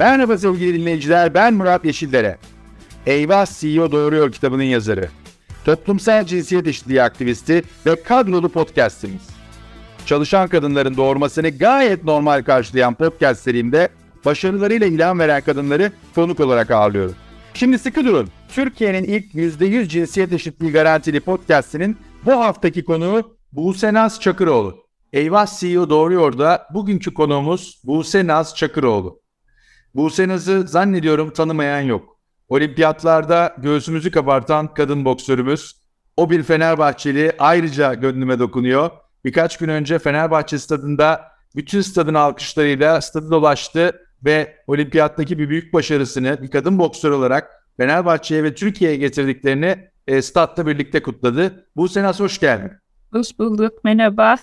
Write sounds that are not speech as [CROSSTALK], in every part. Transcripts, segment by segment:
Merhaba sevgili dinleyiciler, ben Murat Yeşildere. Eyvah CEO Doğuruyor kitabının yazarı. Toplumsal cinsiyet eşitliği aktivisti ve kadrolu podcastimiz. Çalışan kadınların doğurmasını gayet normal karşılayan podcast serimde başarılarıyla ilham veren kadınları konuk olarak ağırlıyorum. Şimdi sıkı durun. Türkiye'nin ilk %100 cinsiyet eşitliği garantili podcastinin bu haftaki konuğu Buse Naz Çakıroğlu. Eyvah CEO Doğruyor da bugünkü konuğumuz Buse Naz Çakıroğlu. Buse Naz'ı zannediyorum tanımayan yok. Olimpiyatlarda göğsümüzü kabartan kadın boksörümüz. O bir Fenerbahçeli ayrıca gönlüme dokunuyor. Birkaç gün önce Fenerbahçe stadında bütün stadın alkışlarıyla stadı dolaştı ve olimpiyattaki bir büyük başarısını bir kadın boksör olarak Fenerbahçe'ye ve Türkiye'ye getirdiklerini e, statta birlikte kutladı. Bu sene hoş geldin. Hoş bulduk. Merhaba.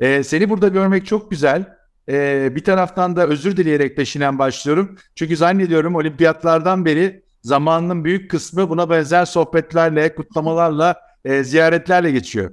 E, seni burada görmek çok güzel. E, bir taraftan da özür dileyerek peşinen başlıyorum. Çünkü zannediyorum olimpiyatlardan beri zamanının büyük kısmı buna benzer sohbetlerle, kutlamalarla, e, ziyaretlerle geçiyor.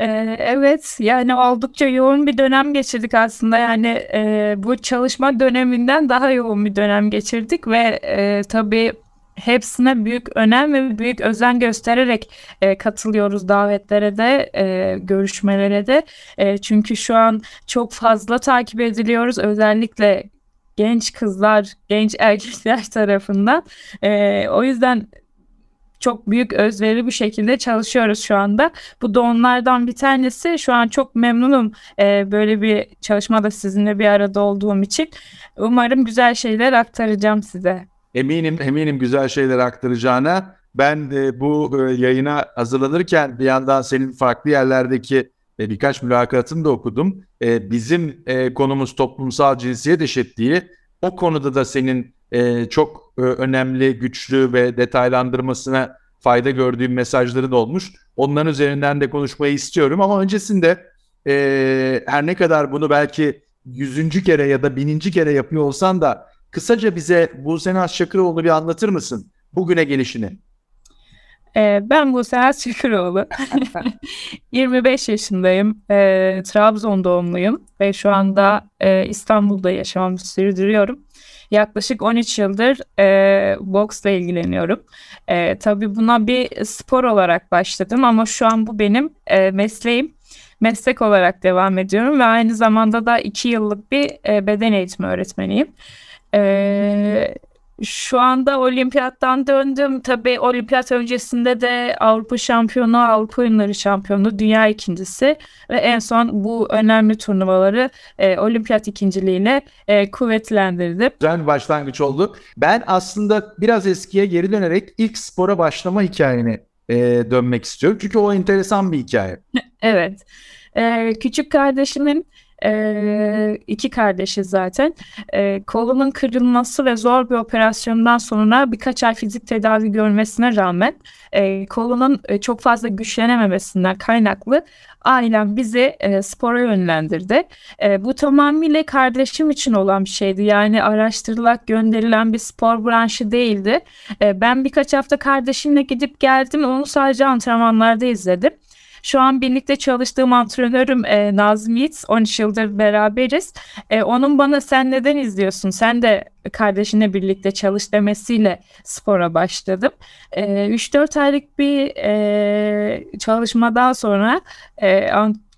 Ee, evet yani oldukça yoğun bir dönem geçirdik aslında yani e, bu çalışma döneminden daha yoğun bir dönem geçirdik ve e, tabii hepsine büyük önem ve büyük özen göstererek e, katılıyoruz davetlere de e, görüşmelere de e, çünkü şu an çok fazla takip ediliyoruz özellikle genç kızlar genç erkekler [LAUGHS] tarafından e, o yüzden çok büyük özveri bir şekilde çalışıyoruz şu anda. Bu da onlardan bir tanesi. Şu an çok memnunum e, böyle bir çalışmada sizinle bir arada olduğum için. Umarım güzel şeyler aktaracağım size. Eminim, eminim güzel şeyler aktaracağına. Ben de bu e, yayına hazırlanırken bir yandan senin farklı yerlerdeki e, birkaç mülakatını da okudum. E, bizim e, konumuz toplumsal cinsiyet eşitliği. O konuda da senin e, çok e, önemli, güçlü ve detaylandırmasına fayda gördüğüm mesajların olmuş. Onların üzerinden de konuşmayı istiyorum ama öncesinde e, her ne kadar bunu belki yüzüncü kere ya da bininci kere yapıyor olsan da kısaca bize Buse Şakıroğlu bir anlatır mısın bugüne gelişini? Ee, ben Buse Şakıroğlu. 25 [LAUGHS] yaşındayım. E, Trabzon doğumluyum ve şu anda e, İstanbul'da yaşamamı sürdürüyorum. Yaklaşık 13 yıldır e, boksla ilgileniyorum. E, tabii buna bir spor olarak başladım ama şu an bu benim e, mesleğim. Meslek olarak devam ediyorum ve aynı zamanda da 2 yıllık bir e, beden eğitimi öğretmeniyim. E, şu anda olimpiyattan döndüm. Tabii olimpiyat öncesinde de Avrupa şampiyonu, Avrupa oyunları şampiyonu, dünya ikincisi ve en son bu önemli turnuvaları e, olimpiyat ikinciliğine e, kuvvetlendirdim. Güzel bir başlangıç oldu. Ben aslında biraz eskiye geri dönerek ilk spora başlama hikayeni e, dönmek istiyorum. Çünkü o enteresan bir hikaye. [LAUGHS] evet. E, küçük kardeşimin e, iki kardeşi zaten. E, kolunun kırılması ve zor bir operasyondan sonra birkaç ay fizik tedavi görmesine rağmen e, kolunun e, çok fazla güçlenememesinden kaynaklı ailem bizi e, spora yönlendirdi. E, bu tamamıyla kardeşim için olan bir şeydi. Yani araştırılarak gönderilen bir spor branşı değildi. E, ben birkaç hafta kardeşimle gidip geldim. Onu sadece antrenmanlarda izledim. Şu an birlikte çalıştığım antrenörüm e, Nazım Yiğit. 13 yıldır beraberiz. E, onun bana sen neden izliyorsun? Sen de kardeşinle birlikte çalış demesiyle spora başladım. E, 3-4 aylık bir e, çalışmadan sonra e,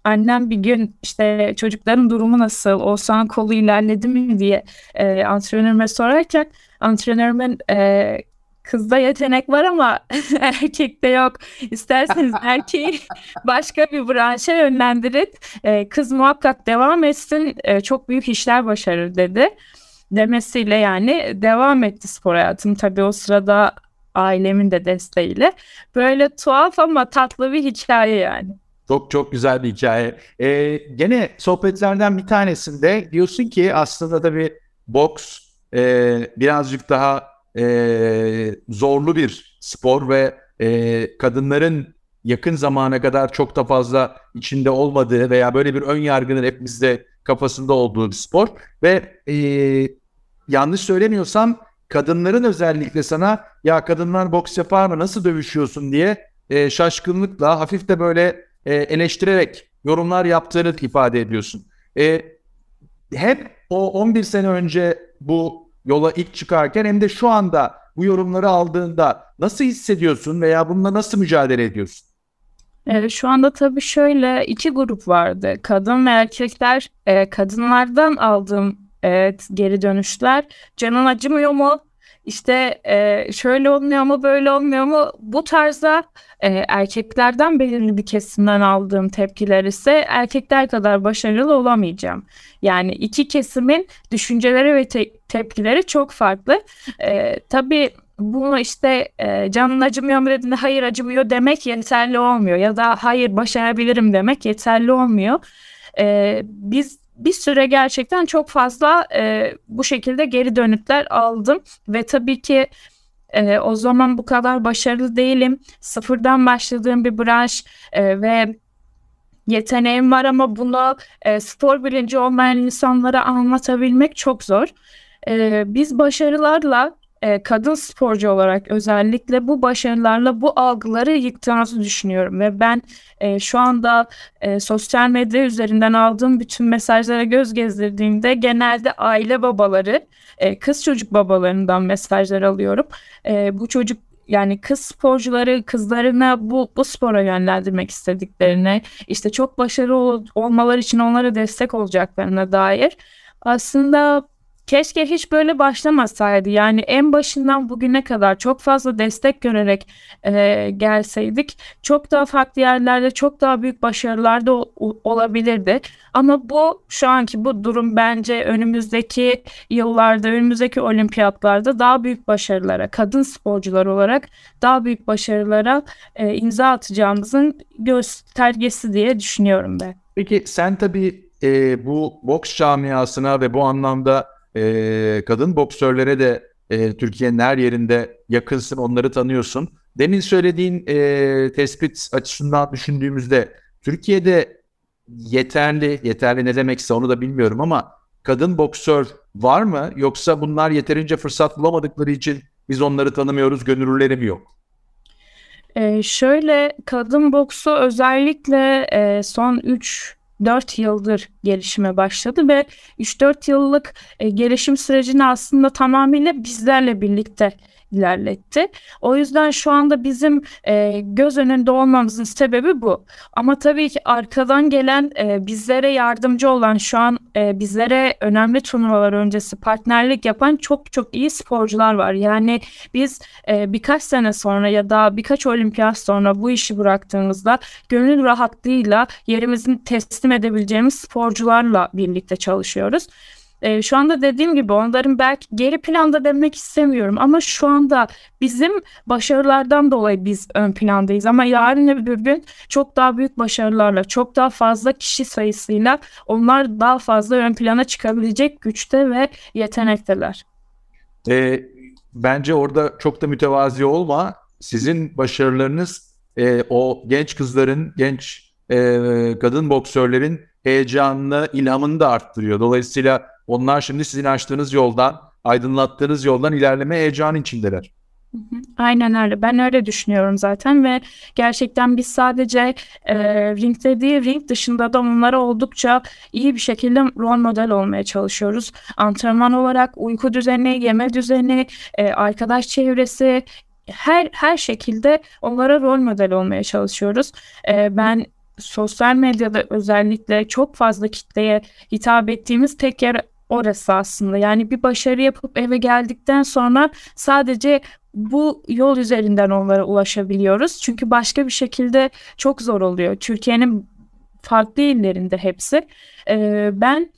annem bir gün işte çocukların durumu nasıl, Oğuzhan kolu ilerledi mi diye e, antrenörüme sorarken antrenörümün e, Kızda yetenek var ama [LAUGHS] erkekte yok. İsterseniz [LAUGHS] erkeği başka bir branşa yönlendirin. Ee, kız muhakkak devam etsin. Ee, çok büyük işler başarır dedi. Demesiyle yani devam etti spor hayatım. Tabii o sırada ailemin de desteğiyle. Böyle tuhaf ama tatlı bir hikaye yani. Çok çok güzel bir hikaye. Ee, gene sohbetlerden bir tanesinde diyorsun ki aslında tabii boks e, birazcık daha e, zorlu bir spor ve e, kadınların yakın zamana kadar çok da fazla içinde olmadığı veya böyle bir ön yargının hepimizde kafasında olduğu bir spor ve e, yanlış söylemiyorsam kadınların özellikle sana ya kadınlar boks yapar mı nasıl dövüşüyorsun diye e, şaşkınlıkla hafif de böyle e, eleştirerek yorumlar yaptığını ifade ediyorsun. E, hep o 11 sene önce bu yola ilk çıkarken hem de şu anda bu yorumları aldığında nasıl hissediyorsun veya bununla nasıl mücadele ediyorsun? Evet, şu anda tabii şöyle iki grup vardı. Kadın ve erkekler. E, kadınlardan aldığım evet, geri dönüşler. Canın acımıyor mu? İşte e, şöyle olmuyor mu böyle olmuyor mu bu tarzda e, erkeklerden belirli bir kesimden aldığım tepkiler ise erkekler kadar başarılı olamayacağım. Yani iki kesimin düşünceleri ve te- tepkileri çok farklı. E, tabii bunu işte e, canın acımıyor mu dediğinde hayır acımıyor demek yeterli olmuyor ya da hayır başarabilirim demek yeterli olmuyor. E, biz bir süre gerçekten çok fazla e, bu şekilde geri dönütler aldım ve tabii ki e, o zaman bu kadar başarılı değilim. Sıfırdan başladığım bir branş e, ve yeteneğim var ama bunu e, spor bilinci olmayan insanlara anlatabilmek çok zor. E, biz başarılarla e, kadın sporcu olarak özellikle bu başarılarla bu algıları yıktığımızı düşünüyorum ve ben e, şu anda e, sosyal medya üzerinden aldığım bütün mesajlara göz gezdirdiğimde genelde aile babaları, e, kız çocuk babalarından mesajlar alıyorum. E, bu çocuk yani kız sporcuları kızlarına bu bu spora yönlendirmek istediklerine, işte çok başarılı ol, olmaları için onlara destek olacaklarına dair aslında Keşke hiç böyle başlamasaydı. Yani en başından bugüne kadar çok fazla destek görerek e, gelseydik çok daha farklı yerlerde çok daha büyük başarılar da olabilirdi. Ama bu şu anki bu durum bence önümüzdeki yıllarda, önümüzdeki olimpiyatlarda daha büyük başarılara, kadın sporcular olarak daha büyük başarılara e, imza atacağımızın göstergesi diye düşünüyorum ben. Peki sen tabii e, bu boks camiasına ve bu anlamda e, kadın boksörlere de e, Türkiye'nin her yerinde yakınsın, onları tanıyorsun. Demin söylediğin e, tespit açısından düşündüğümüzde Türkiye'de yeterli, yeterli ne demekse onu da bilmiyorum ama kadın boksör var mı? Yoksa bunlar yeterince fırsat bulamadıkları için biz onları tanımıyoruz, gönüllüleri mi yok? Ee, şöyle kadın boksu özellikle e, son 3 4 yıldır gelişime başladı ve 3-4 yıllık e, gelişim sürecini aslında tamamıyla bizlerle birlikte ilerletti. O yüzden şu anda bizim e, göz önünde olmamızın sebebi bu. Ama tabii ki arkadan gelen e, bizlere yardımcı olan şu an e, bizlere önemli turnuvalar öncesi partnerlik yapan çok çok iyi sporcular var. Yani biz e, birkaç sene sonra ya da birkaç olimpiyat sonra bu işi bıraktığımızda gönül rahatlığıyla yerimizi teslim edebileceğimiz sporcularla birlikte çalışıyoruz. E, şu anda dediğim gibi onların belki geri planda demek istemiyorum ama şu anda bizim başarılardan dolayı biz ön plandayız ama yarın bir gün çok daha büyük başarılarla, çok daha fazla kişi sayısıyla onlar daha fazla ön plana çıkabilecek güçte ve yetenekteler. E, bence orada çok da mütevazi olma. Sizin başarılarınız e, o genç kızların, genç e, kadın boksörlerin heyecanını, ilhamını da arttırıyor. Dolayısıyla onlar şimdi sizin açtığınız yoldan, aydınlattığınız yoldan ilerleme heyecanı içindeler. Aynen öyle. Ben öyle düşünüyorum zaten ve gerçekten biz sadece e, ringde değil ring dışında da onlara oldukça iyi bir şekilde rol model olmaya çalışıyoruz. Antrenman olarak uyku düzeni, yeme düzeni, e, arkadaş çevresi her her şekilde onlara rol model olmaya çalışıyoruz. E, ben sosyal medyada özellikle çok fazla kitleye hitap ettiğimiz tek yer orası aslında. Yani bir başarı yapıp eve geldikten sonra sadece bu yol üzerinden onlara ulaşabiliyoruz. Çünkü başka bir şekilde çok zor oluyor. Türkiye'nin farklı illerinde hepsi. Ee, ben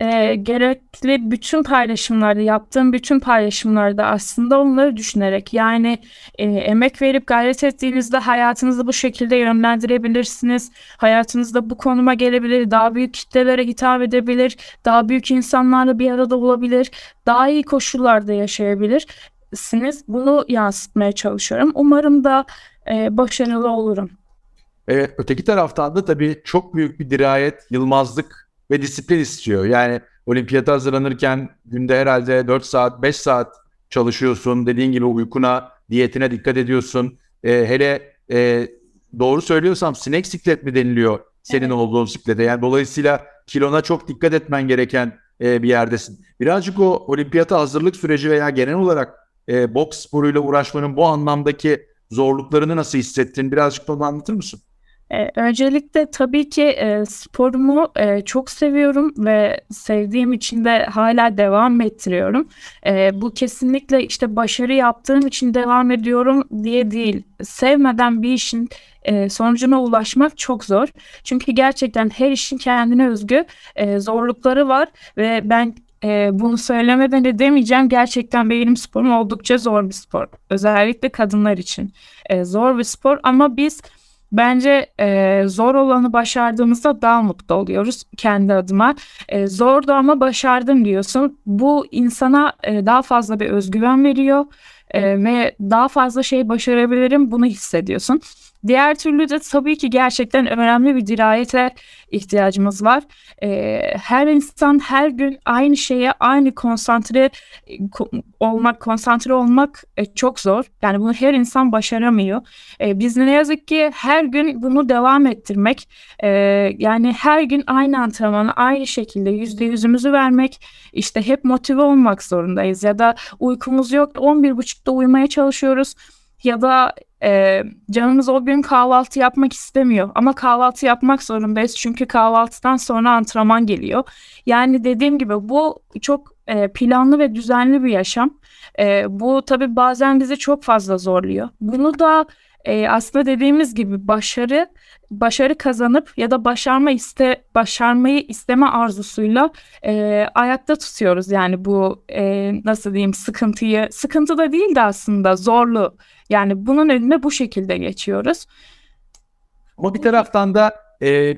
e, gerekli bütün paylaşımlarda yaptığım bütün paylaşımlarda aslında onları düşünerek yani e, emek verip gayret ettiğinizde hayatınızı bu şekilde yönlendirebilirsiniz. Hayatınızda bu konuma gelebilir, daha büyük kitlelere hitap edebilir, daha büyük insanlarla bir arada olabilir, daha iyi koşullarda yaşayabilirsiniz. Bunu yansıtmaya çalışıyorum. Umarım da e, başarılı olurum. E, öteki taraftan da tabii çok büyük bir dirayet, yılmazlık ve disiplin istiyor. Yani olimpiyata hazırlanırken günde herhalde 4 saat 5 saat çalışıyorsun. Dediğin gibi uykuna, diyetine dikkat ediyorsun. E, hele e, doğru söylüyorsam sinek siklet mi deniliyor senin evet. olduğun siklete? Yani dolayısıyla kilona çok dikkat etmen gereken e, bir yerdesin. Birazcık o olimpiyata hazırlık süreci veya genel olarak e, boks sporuyla uğraşmanın bu anlamdaki zorluklarını nasıl hissettin? Birazcık da onu anlatır mısın? E, öncelikle tabii ki e, sporumu e, çok seviyorum ve sevdiğim için de hala devam ettiriyorum. E, bu kesinlikle işte başarı yaptığım için devam ediyorum diye değil. Sevmeden bir işin e, sonucuna ulaşmak çok zor. Çünkü gerçekten her işin kendine özgü e, zorlukları var ve ben e, bunu söylemeden edemeyeceğim. Gerçekten benim sporum oldukça zor bir spor. Özellikle kadınlar için e, zor bir spor ama biz Bence e, zor olanı başardığımızda daha mutlu oluyoruz kendi adıma. E, zordu ama başardım diyorsun. Bu insana e, daha fazla bir özgüven veriyor e, ve daha fazla şey başarabilirim bunu hissediyorsun. Diğer türlü de tabii ki gerçekten önemli bir dirayete ihtiyacımız var. E, her insan her gün aynı şeye aynı konsantre ko- olmak, konsantre olmak e, çok zor. Yani bunu her insan başaramıyor. E, biz ne yazık ki her gün bunu devam ettirmek, e, yani her gün aynı antrenmanı aynı şekilde yüzde yüzümüzü vermek, işte hep motive olmak zorundayız. Ya da uykumuz yok, 11.30'da uyumaya çalışıyoruz ya da e, canımız o gün kahvaltı yapmak istemiyor ama kahvaltı yapmak zorundayız çünkü kahvaltıdan sonra antrenman geliyor. Yani dediğim gibi bu çok e, planlı ve düzenli bir yaşam. E, bu tabii bazen bizi çok fazla zorluyor. Bunu da e, aslında dediğimiz gibi başarı başarı kazanıp ya da başarma iste başarmayı isteme arzusuyla e, ayakta tutuyoruz yani bu e, nasıl diyeyim sıkıntıyı sıkıntı da değil de aslında zorlu yani bunun önüne bu şekilde geçiyoruz. Ama bir taraftan da e,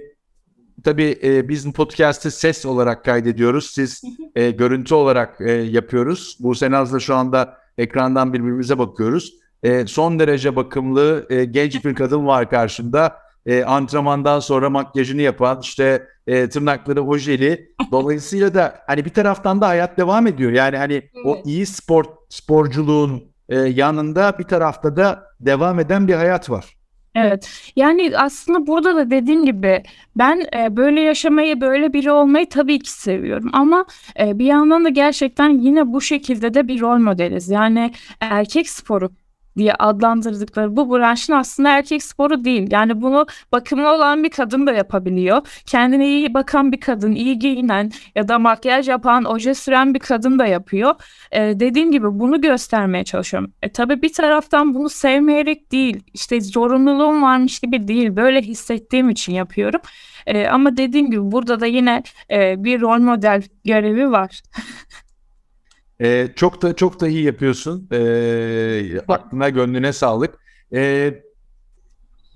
tabii e, biz bu podcast'ı ses olarak kaydediyoruz. Siz e, görüntü olarak e, yapıyoruz. Bu Senaz'la şu anda ekrandan birbirimize bakıyoruz. E, son derece bakımlı e, genç bir kadın var karşında. E, antrenmandan sonra makyajını yapan işte e, tırnakları ojeli. [LAUGHS] Dolayısıyla da hani bir taraftan da hayat devam ediyor. Yani hani evet. o iyi spor sporculuğun e, yanında bir tarafta da devam eden bir hayat var. Evet. Yani aslında burada da dediğim gibi ben e, böyle yaşamayı, böyle biri olmayı tabii ki seviyorum. Ama e, bir yandan da gerçekten yine bu şekilde de bir rol modeliz. Yani erkek sporu diye adlandırdıkları bu branşın aslında erkek sporu değil. Yani bunu bakımlı olan bir kadın da yapabiliyor. Kendine iyi bakan bir kadın, iyi giyinen ya da makyaj yapan, oje süren bir kadın da yapıyor. Ee, dediğim gibi bunu göstermeye çalışıyorum. E, tabii bir taraftan bunu sevmeyerek değil, işte zorunluluğum varmış gibi değil, böyle hissettiğim için yapıyorum. E, ama dediğim gibi burada da yine e, bir rol model görevi var. [LAUGHS] Ee, çok da çok da iyi yapıyorsun. Ee, aklına gönlüne sağlık. Ee,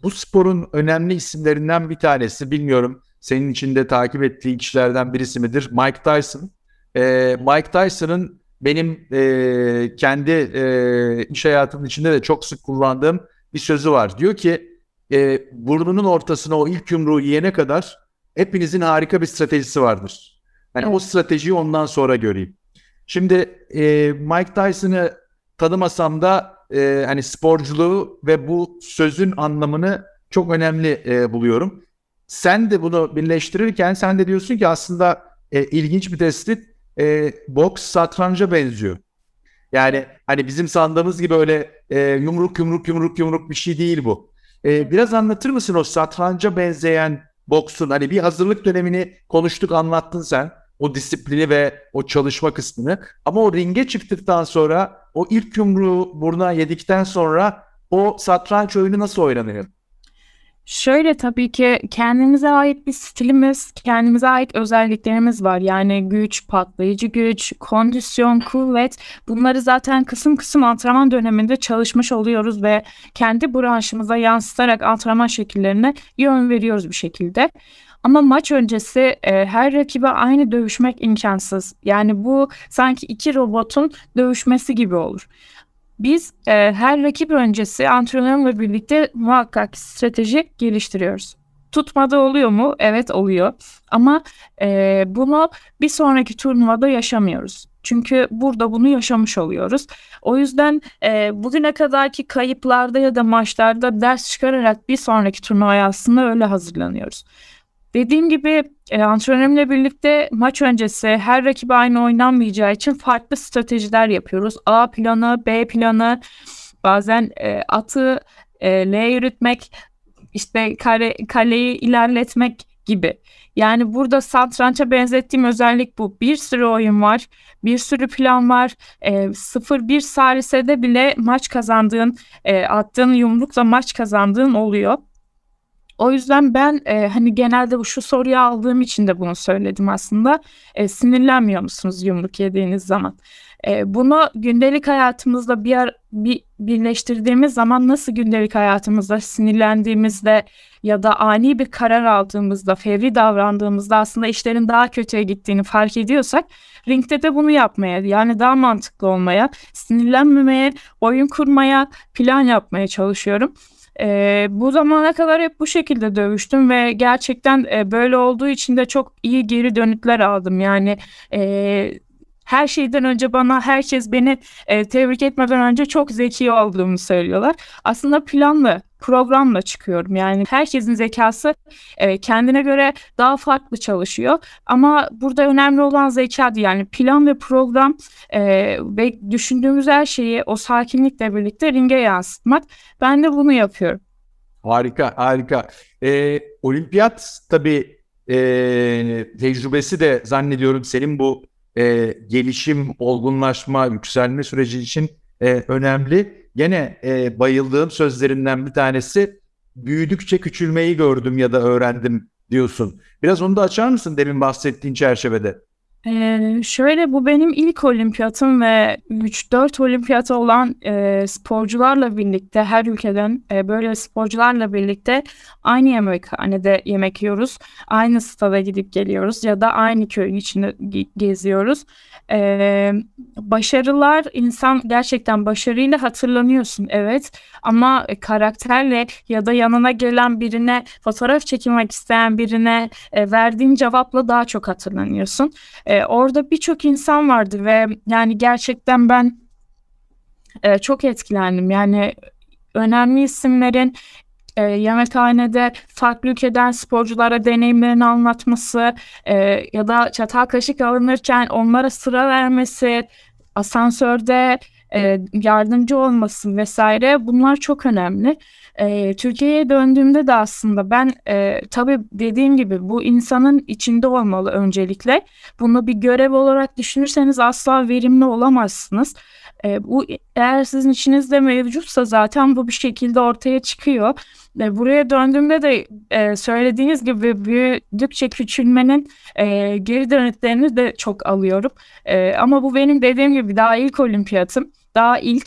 bu sporun önemli isimlerinden bir tanesi bilmiyorum senin içinde takip ettiği kişilerden birisi midir? Mike Tyson. Ee, Mike Tyson'ın benim e, kendi e, iş hayatımın içinde de çok sık kullandığım bir sözü var. Diyor ki e, burnunun ortasına o ilk yumruğu yiyene kadar hepinizin harika bir stratejisi vardır. Yani o stratejiyi ondan sonra göreyim. Şimdi e, Mike Tyson'ı tanımasam da e, hani sporculuğu ve bu sözün anlamını çok önemli e, buluyorum. Sen de bunu birleştirirken sen de diyorsun ki aslında e, ilginç bir tespit e, boks satranca benziyor. Yani hani bizim sandığımız gibi öyle e, yumruk yumruk yumruk yumruk bir şey değil bu. E, biraz anlatır mısın o satranca benzeyen boksun? Hani bir hazırlık dönemini konuştuk anlattın sen o disiplini ve o çalışma kısmını. Ama o ringe çıktıktan sonra o ilk yumruğu buruna yedikten sonra o satranç oyunu nasıl oynanıyor? Şöyle tabii ki kendimize ait bir stilimiz, kendimize ait özelliklerimiz var. Yani güç, patlayıcı güç, kondisyon, kuvvet bunları zaten kısım kısım antrenman döneminde çalışmış oluyoruz ve kendi branşımıza yansıtarak antrenman şekillerine yön veriyoruz bir şekilde. Ama maç öncesi e, her rakibe aynı dövüşmek imkansız. Yani bu sanki iki robotun dövüşmesi gibi olur. Biz e, her rakip öncesi antrenörle birlikte muhakkak strateji geliştiriyoruz. Tutmada oluyor mu? Evet oluyor. Ama e, bunu bir sonraki turnuvada yaşamıyoruz. Çünkü burada bunu yaşamış oluyoruz. O yüzden e, bugüne kadarki kayıplarda ya da maçlarda ders çıkararak bir sonraki turnuvaya aslında öyle hazırlanıyoruz. Dediğim gibi e, antrenörümle birlikte maç öncesi her rakibe aynı oynanmayacağı için farklı stratejiler yapıyoruz. A planı, B planı, bazen e, atı e, L yürütmek, işte kare, kaleyi ilerletmek gibi. Yani burada satrança benzettiğim özellik bu. Bir sürü oyun var, bir sürü plan var. E, 0-1 salisede bile maç kazandığın, e, attığın yumrukla maç kazandığın oluyor. O yüzden ben e, hani genelde şu soruyu aldığım için de bunu söyledim aslında. E, sinirlenmiyor musunuz yumruk yediğiniz zaman? E, bunu gündelik hayatımızda bir, bir birleştirdiğimiz zaman nasıl gündelik hayatımızda sinirlendiğimizde ya da ani bir karar aldığımızda, fevri davrandığımızda aslında işlerin daha kötüye gittiğini fark ediyorsak ringde de bunu yapmaya yani daha mantıklı olmaya, sinirlenmemeye, oyun kurmaya, plan yapmaya çalışıyorum. E, bu zamana kadar hep bu şekilde dövüştüm ve gerçekten e, böyle olduğu için de çok iyi geri dönütler aldım. Yani e, her şeyden önce bana herkes beni e, tebrik etmeden önce çok zeki olduğumu söylüyorlar. Aslında planlı, programla çıkıyorum. Yani herkesin zekası e, kendine göre daha farklı çalışıyor. Ama burada önemli olan zeka değil. Yani plan ve program e, ve düşündüğümüz her şeyi o sakinlikle birlikte ringe yansıtmak. Ben de bunu yapıyorum. Harika, harika. Ee, olimpiyat tabii e, tecrübesi de zannediyorum senin bu e, gelişim, olgunlaşma, yükselme süreci için e, önemli. Gene e, bayıldığım sözlerinden bir tanesi büyüdükçe küçülmeyi gördüm ya da öğrendim diyorsun. Biraz onu da açar mısın demin bahsettiğin çerçevede? Ee, şöyle bu benim ilk olimpiyatım ve 3-4 olimpiyatı olan e, sporcularla birlikte her ülkeden e, böyle sporcularla birlikte aynı yemekhanede yemek yiyoruz. Aynı stada gidip geliyoruz ya da aynı köyün içinde geziyoruz. Ee, başarılar insan gerçekten başarıyla hatırlanıyorsun evet ama karakterle ya da yanına gelen birine fotoğraf çekilmek isteyen birine e, verdiğin cevapla daha çok hatırlanıyorsun. Orada birçok insan vardı ve yani gerçekten ben e, çok etkilendim. Yani önemli isimlerin e, yemekhanede farklı ülkeden sporculara deneyimlerini anlatması e, ya da çatal kaşık alınırken onlara sıra vermesi, asansörde e, yardımcı olması vesaire bunlar çok önemli. E, Türkiye'ye döndüğümde de aslında ben e, tabii dediğim gibi bu insanın içinde olmalı öncelikle. Bunu bir görev olarak düşünürseniz asla verimli olamazsınız. E, bu eğer sizin içinizde mevcutsa zaten bu bir şekilde ortaya çıkıyor. E, buraya döndüğümde de e, söylediğiniz gibi büyüdükçe küçülmenin e, geri dönütlerini de çok alıyorum. E, ama bu benim dediğim gibi daha ilk olimpiyatım. Daha ilk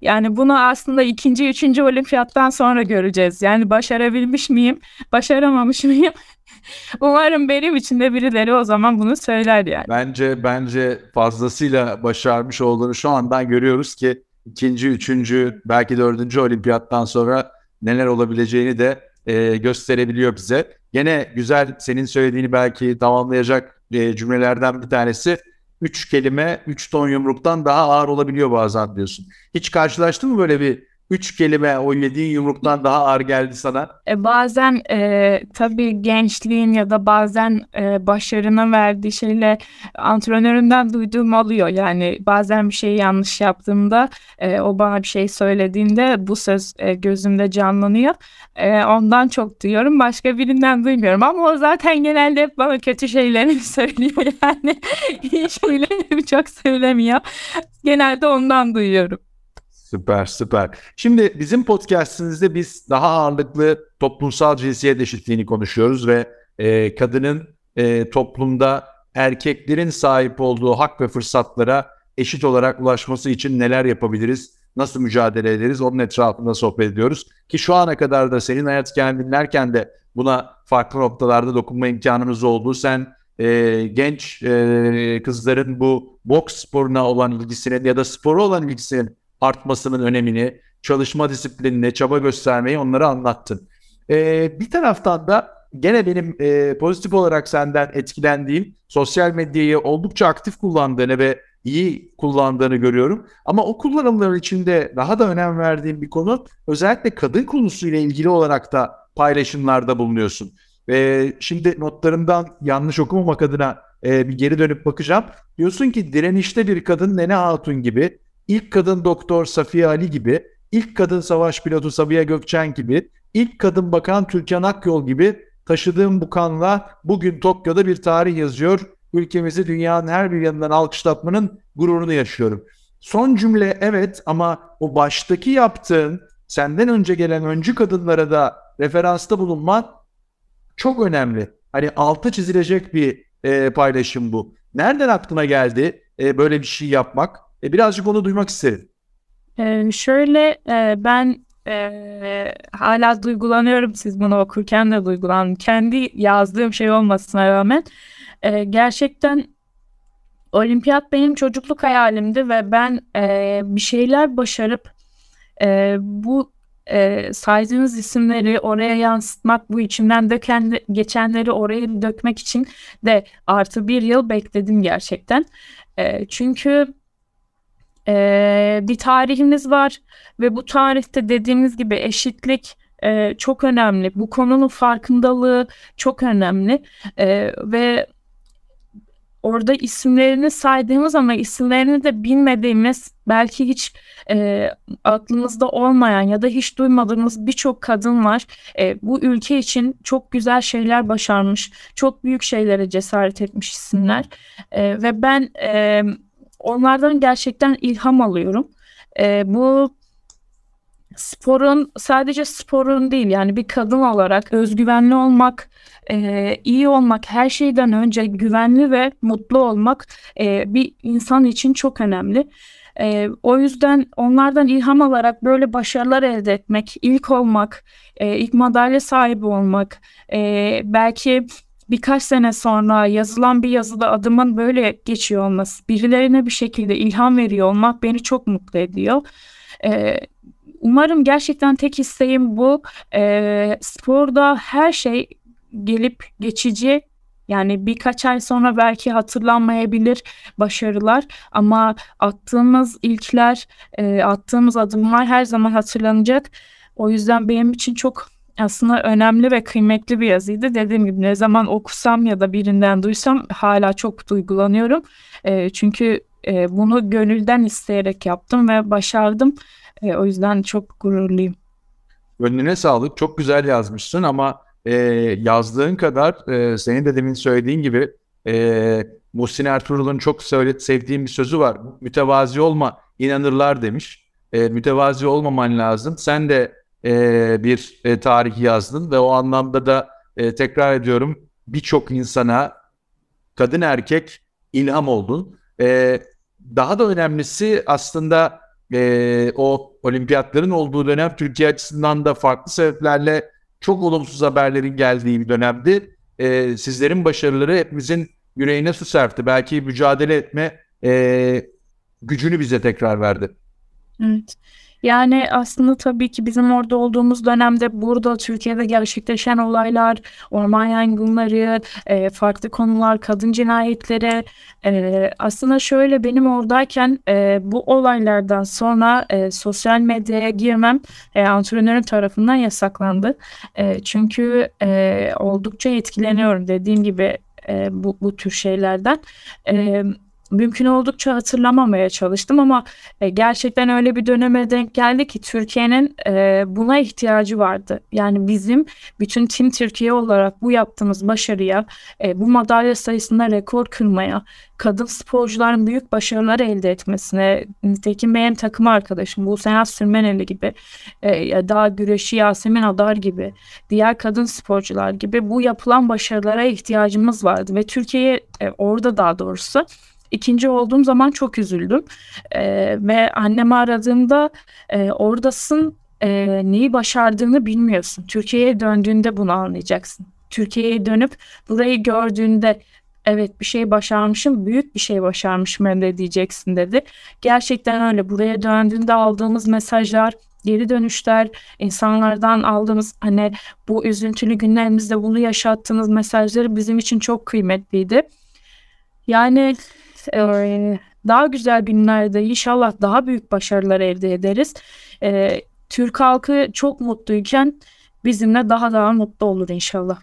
yani bunu aslında ikinci, üçüncü olimpiyattan sonra göreceğiz. Yani başarabilmiş miyim, başaramamış mıyım? [LAUGHS] Umarım benim için de birileri o zaman bunu söyler yani. Bence bence fazlasıyla başarmış olduğunu şu andan görüyoruz ki ikinci, üçüncü, belki dördüncü olimpiyattan sonra neler olabileceğini de e, gösterebiliyor bize. Gene güzel senin söylediğini belki tamamlayacak e, cümlelerden bir tanesi. Üç kelime, üç ton yumruktan daha ağır olabiliyor bazen diyorsun. Hiç karşılaştın mı böyle bir üç kelime o yediğin yumruktan daha ağır geldi sana? E, bazen e, tabii gençliğin ya da bazen e, başarına verdiği şeyle antrenöründen duyduğum oluyor. Yani bazen bir şeyi yanlış yaptığımda e, o bana bir şey söylediğinde bu söz e, gözümde canlanıyor. E, ondan çok duyuyorum. Başka birinden duymuyorum ama o zaten genelde hep bana kötü şeylerini [LAUGHS] söylüyor. Yani iyi şeylerini [LAUGHS] çok söylemiyor. Genelde ondan duyuyorum. Süper süper. Şimdi bizim podcastimizde biz daha ağırlıklı toplumsal cinsiyet eşitliğini konuşuyoruz ve e, kadının e, toplumda erkeklerin sahip olduğu hak ve fırsatlara eşit olarak ulaşması için neler yapabiliriz, nasıl mücadele ederiz onun etrafında sohbet ediyoruz. Ki şu ana kadar da senin hayat hikayeni dinlerken de buna farklı noktalarda dokunma imkanımız oldu. Sen e, genç e, kızların bu boks sporuna olan ilgisinin ya da spora olan ilgisinin artmasının önemini, çalışma disiplinini, çaba göstermeyi onlara anlattın. Ee, bir taraftan da gene benim e, pozitif olarak senden etkilendiğim sosyal medyayı oldukça aktif kullandığını ve iyi kullandığını görüyorum. Ama o kullanımların içinde daha da önem verdiğim bir konu özellikle kadın konusuyla ilgili olarak da paylaşımlarda bulunuyorsun. E, şimdi notlarımdan yanlış okumamak adına e, bir geri dönüp bakacağım. Diyorsun ki direnişte bir kadın Nene Hatun gibi, ilk kadın doktor Safiye Ali gibi, ilk kadın savaş pilotu Sabiha Gökçen gibi, ilk kadın bakan Türkan Akyol gibi taşıdığım bu kanla bugün Tokyo'da bir tarih yazıyor. Ülkemizi dünyanın her bir yanından alkışlatmanın gururunu yaşıyorum. Son cümle evet ama o baştaki yaptığın senden önce gelen öncü kadınlara da referansta bulunman çok önemli. Hani altı çizilecek bir e, paylaşım bu. Nereden aklına geldi e, böyle bir şey yapmak? E, birazcık onu duymak isterim. Ee, şöyle e, ben e, hala duygulanıyorum siz bunu okurken de duygulandım. Kendi yazdığım şey olmasına rağmen e, gerçekten olimpiyat benim çocukluk hayalimdi ve ben e, bir şeyler başarıp e, bu e, saydığınız isimleri oraya yansıtmak, bu içimden döken, geçenleri oraya dökmek için de artı bir yıl bekledim gerçekten. E, çünkü e, bir tarihimiz var ve bu tarihte dediğimiz gibi eşitlik e, çok önemli. Bu konunun farkındalığı çok önemli e, ve orada isimlerini saydığımız ama isimlerini de bilmediğimiz belki hiç e, aklımızda olmayan ya da hiç duymadığımız birçok kadın var. E, bu ülke için çok güzel şeyler başarmış, çok büyük şeylere cesaret etmiş isimler e, ve ben e, onlardan gerçekten ilham alıyorum. E, bu sporun sadece sporun değil yani bir kadın olarak özgüvenli olmak, e, iyi olmak, her şeyden önce güvenli ve mutlu olmak e, bir insan için çok önemli. E, o yüzden onlardan ilham alarak böyle başarılar elde etmek, ilk olmak, e, ilk madalya sahibi olmak, e, belki birkaç sene sonra yazılan bir yazıda adımın böyle geçiyor olması, birilerine bir şekilde ilham veriyor olmak beni çok mutlu ediyor. E, umarım gerçekten tek isteğim bu. E, sporda her şey gelip geçici yani birkaç ay sonra belki hatırlanmayabilir başarılar ama attığımız ilkler, e, attığımız adımlar her zaman hatırlanacak. O yüzden benim için çok aslında önemli ve kıymetli bir yazıydı. Dediğim gibi ne zaman okusam ya da birinden duysam hala çok duygulanıyorum. E, çünkü e, bunu gönülden isteyerek yaptım ve başardım. E, o yüzden çok gururluyum. Gönlüne sağlık. Çok güzel yazmışsın ama e, yazdığın kadar e, senin de demin söylediğin gibi e, Muhsin Ertuğrul'un çok söyle, sevdiğim bir sözü var. Mütevazi olma inanırlar demiş. E, mütevazi olmaman lazım. Sen de e, bir e, tarih yazdın ve o anlamda da e, tekrar ediyorum birçok insana kadın erkek ilham oldun. E, daha da önemlisi aslında e, o olimpiyatların olduğu dönem Türkiye açısından da farklı sebeplerle çok olumsuz haberlerin geldiği bir dönemdi. E, sizlerin başarıları hepimizin yüreğine su serpti. Belki mücadele etme e, gücünü bize tekrar verdi. Evet. Yani aslında tabii ki bizim orada olduğumuz dönemde burada Türkiye'de gerçekleşen olaylar, orman yangınları, e, farklı konular, kadın cinayetleri e, aslında şöyle benim oradayken e, bu olaylardan sonra e, sosyal medyaya girmem e, antrenörün tarafından yasaklandı. E, çünkü e, oldukça etkileniyorum dediğim gibi e, bu, bu tür şeylerden. E, mümkün oldukça hatırlamamaya çalıştım ama e, gerçekten öyle bir döneme denk geldi ki Türkiye'nin e, buna ihtiyacı vardı. Yani bizim bütün Tim Türkiye olarak bu yaptığımız başarıya, e, bu madalya sayısında rekor kırmaya, kadın sporcuların büyük başarılar elde etmesine, nitekim benim takım arkadaşım bu Senat Sürmeneli gibi, e, daha güreşi Yasemin Adar gibi, diğer kadın sporcular gibi bu yapılan başarılara ihtiyacımız vardı ve Türkiye e, orada daha doğrusu İkinci olduğum zaman çok üzüldüm. E, ve annemi aradığımda e, oradasın e, neyi başardığını bilmiyorsun. Türkiye'ye döndüğünde bunu anlayacaksın. Türkiye'ye dönüp burayı gördüğünde evet bir şey başarmışım, büyük bir şey başarmışım hem de diyeceksin dedi. Gerçekten öyle. Buraya döndüğünde aldığımız mesajlar, geri dönüşler, insanlardan aldığımız hani bu üzüntülü günlerimizde bunu yaşattığınız mesajları bizim için çok kıymetliydi. Yani daha güzel günlerde inşallah daha büyük başarılar elde ederiz. E, Türk halkı çok mutluyken bizimle daha daha mutlu olur inşallah.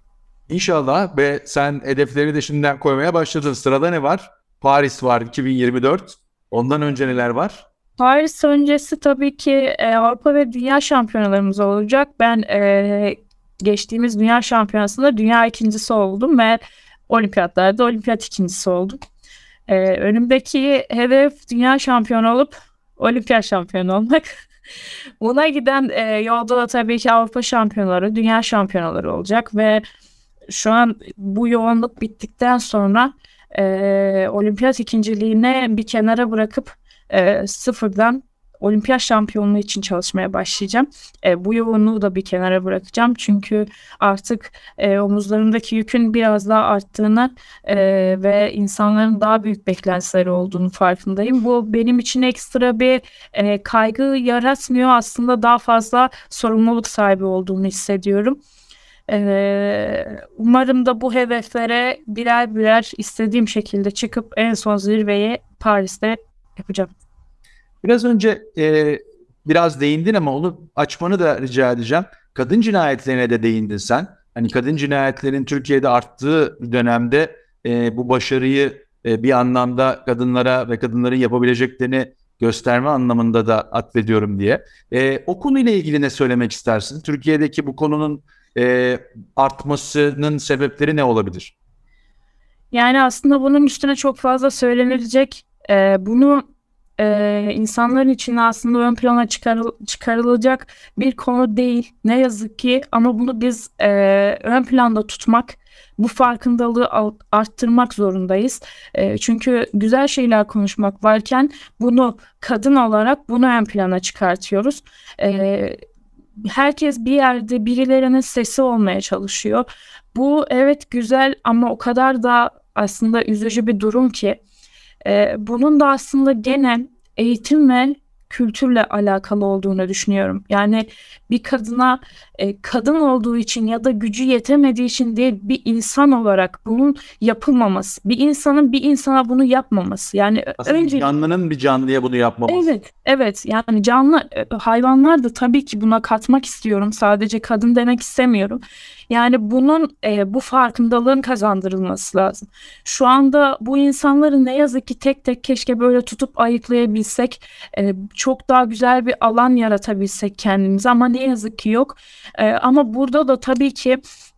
İnşallah ve sen hedefleri de şimdiden koymaya başladın. Sırada ne var? Paris var 2024. Ondan önce neler var? Paris öncesi tabii ki e, Avrupa ve Dünya şampiyonalarımız olacak. Ben e, geçtiğimiz Dünya Şampiyonası'nda dünya ikincisi oldum ve olimpiyatlarda olimpiyat ikincisi oldum. E, önümdeki hedef dünya şampiyonu olup olimpiyat şampiyonu olmak. [LAUGHS] Buna giden e, yolda da tabii ki Avrupa şampiyonaları, dünya şampiyonaları olacak ve şu an bu yoğunluk bittikten sonra e, olimpiyat ikinciliğine bir kenara bırakıp e, sıfırdan olimpiyat şampiyonluğu için çalışmaya başlayacağım. E, bu yoğunluğu da bir kenara bırakacağım. Çünkü artık e, omuzlarımdaki yükün biraz daha arttığını e, ve insanların daha büyük beklentileri olduğunu farkındayım. Bu benim için ekstra bir e, kaygı yaratmıyor. Aslında daha fazla sorumluluk sahibi olduğunu hissediyorum. Ee, umarım da bu hedeflere birer birer istediğim şekilde çıkıp en son zirveyi Paris'te yapacağım. Biraz önce e, biraz değindin ama onu açmanı da rica edeceğim. Kadın cinayetlerine de değindin sen. Hani kadın cinayetlerin Türkiye'de arttığı dönemde e, bu başarıyı e, bir anlamda kadınlara ve kadınların yapabileceklerini gösterme anlamında da atfediyorum diye. E, o konuyla ilgili ne söylemek istersin? Türkiye'deki bu konunun e, artmasının sebepleri ne olabilir? Yani aslında bunun üstüne çok fazla söylenecek. E, bunu e, insanların için aslında ön plana çıkarıl çıkarılacak bir konu değil. Ne yazık ki ama bunu biz e, ön planda tutmak, bu farkındalığı arttırmak zorundayız. E, çünkü güzel şeyler konuşmak varken bunu kadın olarak bunu ön plana çıkartıyoruz. E, herkes bir yerde birilerinin sesi olmaya çalışıyor. Bu evet güzel ama o kadar da aslında üzücü bir durum ki e, bunun da aslında gene eğitim ve kültürle alakalı olduğunu düşünüyorum. Yani bir kadına e, kadın olduğu için ya da gücü yetemediği için değil bir insan olarak bunun yapılmaması. Bir insanın bir insana bunu yapmaması. Yani Aslında önce canlının bir canlıya bunu yapmaması. Evet, evet. Yani canlı e, hayvanlar da tabii ki buna katmak istiyorum. Sadece kadın demek istemiyorum. Yani bunun e, bu farkındalığın kazandırılması lazım. Şu anda bu insanları ne yazık ki tek tek keşke böyle tutup ayıklayabilsek, e, çok daha güzel bir alan yaratabilsek kendimize ama ne yazık ki yok. E, ama burada da tabii ki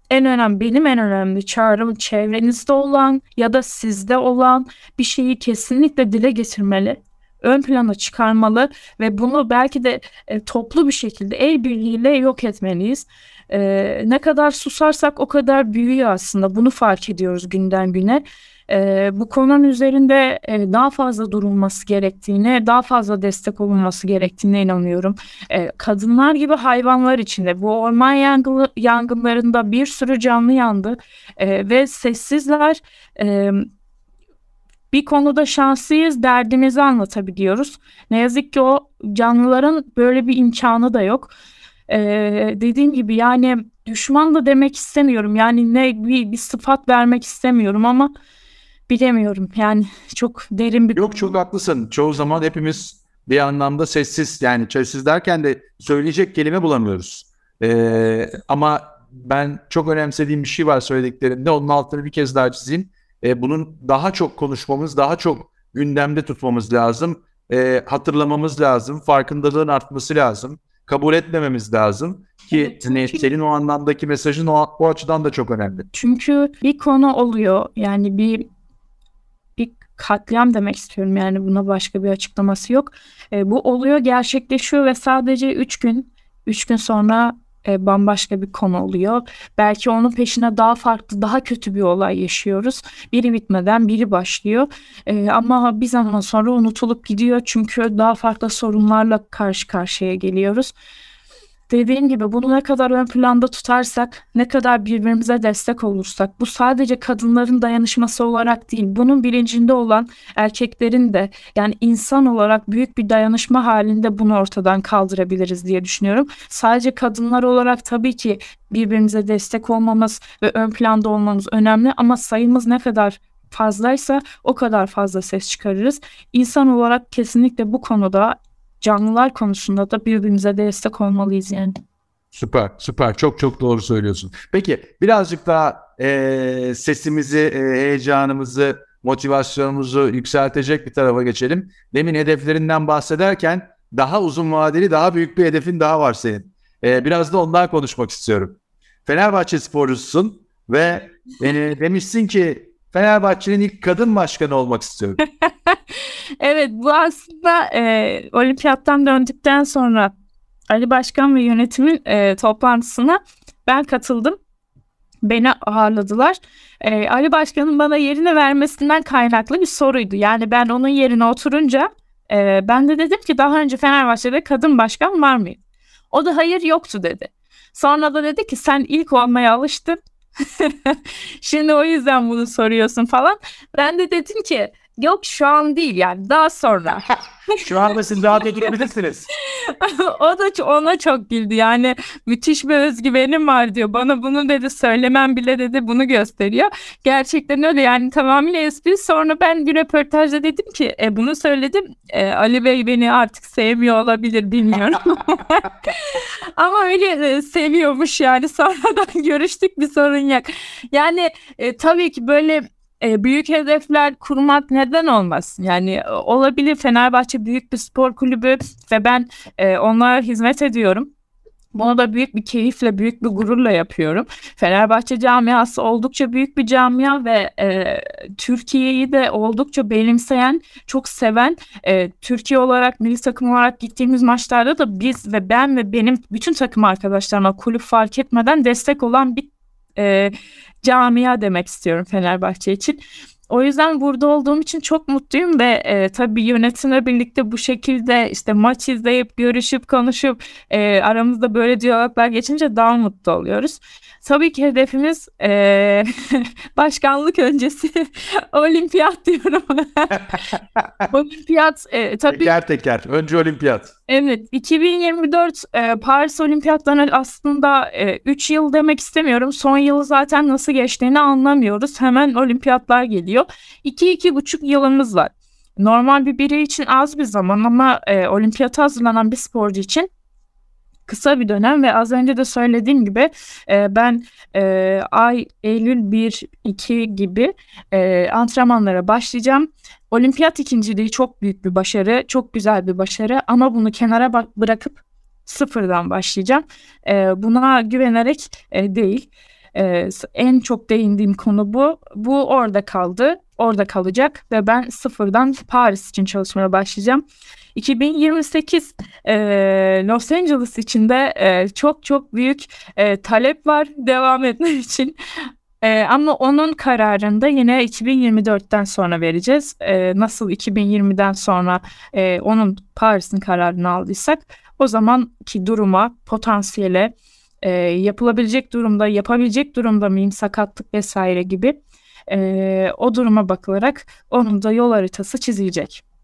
en önemli benim en önemli çağrım çevrenizde olan ya da sizde olan bir şeyi kesinlikle dile getirmeli ön plana çıkarmalı ve bunu belki de e, toplu bir şekilde el birliğiyle yok etmeliyiz. E, ne kadar susarsak o kadar büyüyor aslında. Bunu fark ediyoruz günden güne. E, bu konunun üzerinde e, daha fazla durulması gerektiğine, daha fazla destek olunması gerektiğine inanıyorum. E, kadınlar gibi hayvanlar içinde bu orman yangını, yangınlarında bir sürü canlı yandı e, ve sessizler. E, bir konuda şanslıyız, derdimizi anlatabiliyoruz. Ne yazık ki o canlıların böyle bir imkanı da yok. Ee, dediğim gibi yani düşman da demek istemiyorum. Yani ne bir, bir sıfat vermek istemiyorum ama bilemiyorum. Yani çok derin bir Yok çok haklısın. Çoğu zaman hepimiz bir anlamda sessiz yani sessiz derken de söyleyecek kelime bulamıyoruz. Ee, ama ben çok önemsediğim bir şey var söylediklerinde. Onun altını bir kez daha çizeyim. Ee, bunun daha çok konuşmamız, daha çok gündemde tutmamız lazım. Ee, hatırlamamız lazım. Farkındalığın artması lazım kabul etmememiz lazım ki evet, çünkü, senin o anlamdaki mesajın o, o açıdan da çok önemli. Çünkü bir konu oluyor yani bir katliam demek istiyorum yani buna başka bir açıklaması yok. E, bu oluyor gerçekleşiyor ve sadece 3 gün 3 gün sonra e, bambaşka bir konu oluyor. Belki onun peşine daha farklı, daha kötü bir olay yaşıyoruz. Biri bitmeden biri başlıyor. E, ama bir zaman sonra unutulup gidiyor çünkü daha farklı sorunlarla karşı karşıya geliyoruz dediğim gibi bunu ne kadar ön planda tutarsak, ne kadar birbirimize destek olursak, bu sadece kadınların dayanışması olarak değil, bunun bilincinde olan erkeklerin de yani insan olarak büyük bir dayanışma halinde bunu ortadan kaldırabiliriz diye düşünüyorum. Sadece kadınlar olarak tabii ki birbirimize destek olmamız ve ön planda olmamız önemli ama sayımız ne kadar fazlaysa o kadar fazla ses çıkarırız. İnsan olarak kesinlikle bu konuda canlılar konusunda da birbirimize destek olmalıyız yani. Süper, süper. Çok çok doğru söylüyorsun. Peki birazcık daha e, sesimizi, e, heyecanımızı, motivasyonumuzu yükseltecek bir tarafa geçelim. Demin hedeflerinden bahsederken daha uzun vadeli, daha büyük bir hedefin daha var senin. E, biraz da ondan konuşmak istiyorum. Fenerbahçe sporcusun ve e, demişsin ki Fenerbahçe'nin ilk kadın başkanı olmak istiyorum. [LAUGHS] evet bu aslında e, olimpiyattan döndükten sonra Ali Başkan ve yönetimin e, toplantısına ben katıldım. Beni ağırladılar. E, Ali Başkan'ın bana yerine vermesinden kaynaklı bir soruydu. Yani ben onun yerine oturunca e, ben de dedim ki daha önce Fenerbahçe'de kadın başkan var mıydı? O da hayır yoktu dedi. Sonra da dedi ki sen ilk olmaya alıştın. [LAUGHS] Şimdi o yüzden bunu soruyorsun falan. Ben de dedim ki yok şu an değil yani daha sonra. Şu anda siz daha getirebilirsiniz. [LAUGHS] o da ona çok güldü. Yani müthiş bir özgüvenim var diyor. Bana bunu dedi söylemem bile dedi bunu gösteriyor. Gerçekten öyle yani tamamıyla espri. Sonra ben bir röportajda dedim ki e, bunu söyledim. E, Ali Bey beni artık sevmiyor olabilir bilmiyorum. [LAUGHS] Ama öyle e, seviyormuş yani. [LAUGHS] Sonradan görüştük bir sorun yok. Yani e, tabii ki böyle e, büyük hedefler kurmak neden olmaz? Yani e, olabilir Fenerbahçe büyük bir spor kulübü ve ben e, onlara hizmet ediyorum. Bunu da büyük bir keyifle, büyük bir gururla yapıyorum. Fenerbahçe camiası oldukça büyük bir camia ve e, Türkiye'yi de oldukça benimseyen, çok seven, e, Türkiye olarak, milli takım olarak gittiğimiz maçlarda da biz ve ben ve benim bütün takım arkadaşlarıma kulüp fark etmeden destek olan bir e, camia demek istiyorum Fenerbahçe için. O yüzden burada olduğum için çok mutluyum ve e, tabii yönetimle birlikte bu şekilde işte maç izleyip görüşüp konuşup e, aramızda böyle diyaloglar geçince daha mutlu oluyoruz. Tabii ki hedefimiz e, [LAUGHS] başkanlık öncesi [LAUGHS] olimpiyat diyorum. [LAUGHS] olimpiyat e, tabii. Teker teker. Önce olimpiyat. Evet 2024 e, Paris Olimpiyatlarına aslında 3 e, yıl demek istemiyorum. Son yılı zaten nasıl geçtiğini anlamıyoruz. Hemen olimpiyatlar geliyor. 2-2,5 yılımız var. Normal bir birey için az bir zaman ama e, olimpiyata hazırlanan bir sporcu için kısa bir dönem ve az önce de söylediğim gibi e, ben e, ay Eylül 1-2 gibi e, antrenmanlara başlayacağım. Olimpiyat ikinciliği çok büyük bir başarı, çok güzel bir başarı ama bunu kenara bırakıp sıfırdan başlayacağım. E, buna güvenerek e, değil. E, en çok değindiğim konu bu. Bu orada kaldı, orada kalacak ve ben sıfırdan Paris için çalışmaya başlayacağım. 2028 e, Los Angeles içinde e, çok çok büyük e, talep var devam etmek [LAUGHS] için. E, ama onun kararını da yine 2024'ten sonra vereceğiz. E, nasıl 2020'den sonra e, onun Paris'in kararını aldıysak o zamanki duruma, potansiyele, e, yapılabilecek durumda, yapabilecek durumda mıyım, sakatlık vesaire gibi e, o duruma bakılarak onun da yol haritası çizilecek.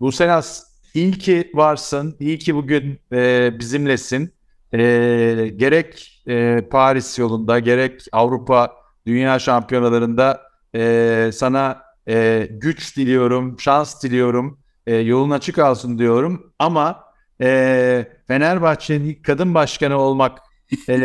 Bu Senas iyi ki varsın, iyi ki bugün e, bizimlesin. E, gerek e, Paris yolunda, gerek Avrupa Dünya Şampiyonalarında e, sana e, güç diliyorum, şans diliyorum, e, yolun açık olsun diyorum. Ama e, Fenerbahçe'nin kadın başkanı olmak e,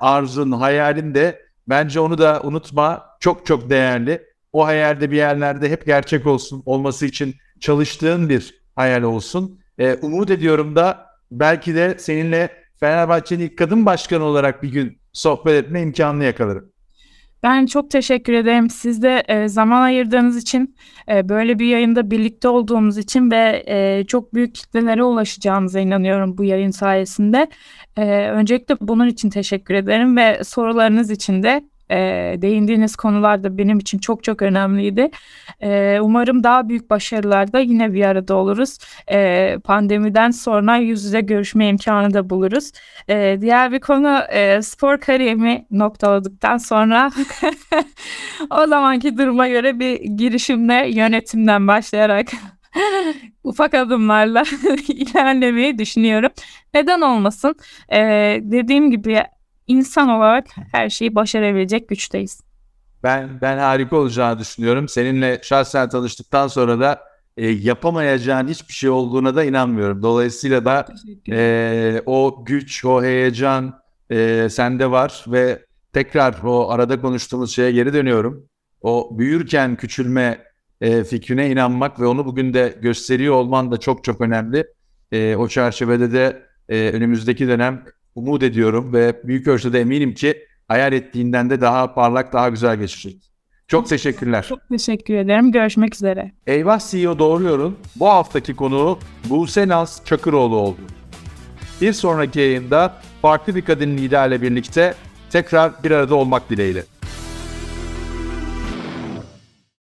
arzun, hayalin de bence onu da unutma. Çok çok değerli. O hayalde bir yerlerde hep gerçek olsun, olması için çalıştığın bir hayal olsun. E, umut ediyorum da belki de seninle Fenerbahçe'nin ilk kadın başkanı olarak bir gün sohbet etme imkanını yakalarım. Ben çok teşekkür ederim. Siz de e, zaman ayırdığınız için, e, böyle bir yayında birlikte olduğumuz için ve e, çok büyük kitlelere ulaşacağımıza inanıyorum bu yayın sayesinde. E, öncelikle bunun için teşekkür ederim ve sorularınız için de e, değindiğiniz konular da benim için çok çok önemliydi. E, umarım daha büyük başarılarda yine bir arada oluruz. E, pandemiden sonra yüz yüze görüşme imkanı da buluruz. E, diğer bir konu e, spor kariyerimi noktaladıktan sonra [LAUGHS] o zamanki duruma göre bir girişimle yönetimden başlayarak [LAUGHS] ufak adımlarla [LAUGHS] ilerlemeyi düşünüyorum. Neden olmasın? Ee, dediğim gibi insan olarak her şeyi başarabilecek güçteyiz. Ben ben harika olacağını düşünüyorum. Seninle şahsen tanıştıktan sonra da e, yapamayacağın hiçbir şey olduğuna da inanmıyorum. Dolayısıyla da e, o güç, o heyecan e, sende var ve tekrar o arada konuştuğumuz şeye geri dönüyorum. O büyürken küçülme e, fikrine inanmak ve onu bugün de gösteriyor olman da çok çok önemli. E, o çerçevede de e, önümüzdeki dönem umut ediyorum ve büyük ölçüde eminim ki hayal ettiğinden de daha parlak, daha güzel geçecek. Çok teşekkürler. Çok teşekkür ederim. Görüşmek üzere. Eyvah CEO Doğruyor'un bu haftaki konuğu Buse Naz Çakıroğlu oldu. Bir sonraki yayında farklı bir kadın liderle birlikte tekrar bir arada olmak dileğiyle.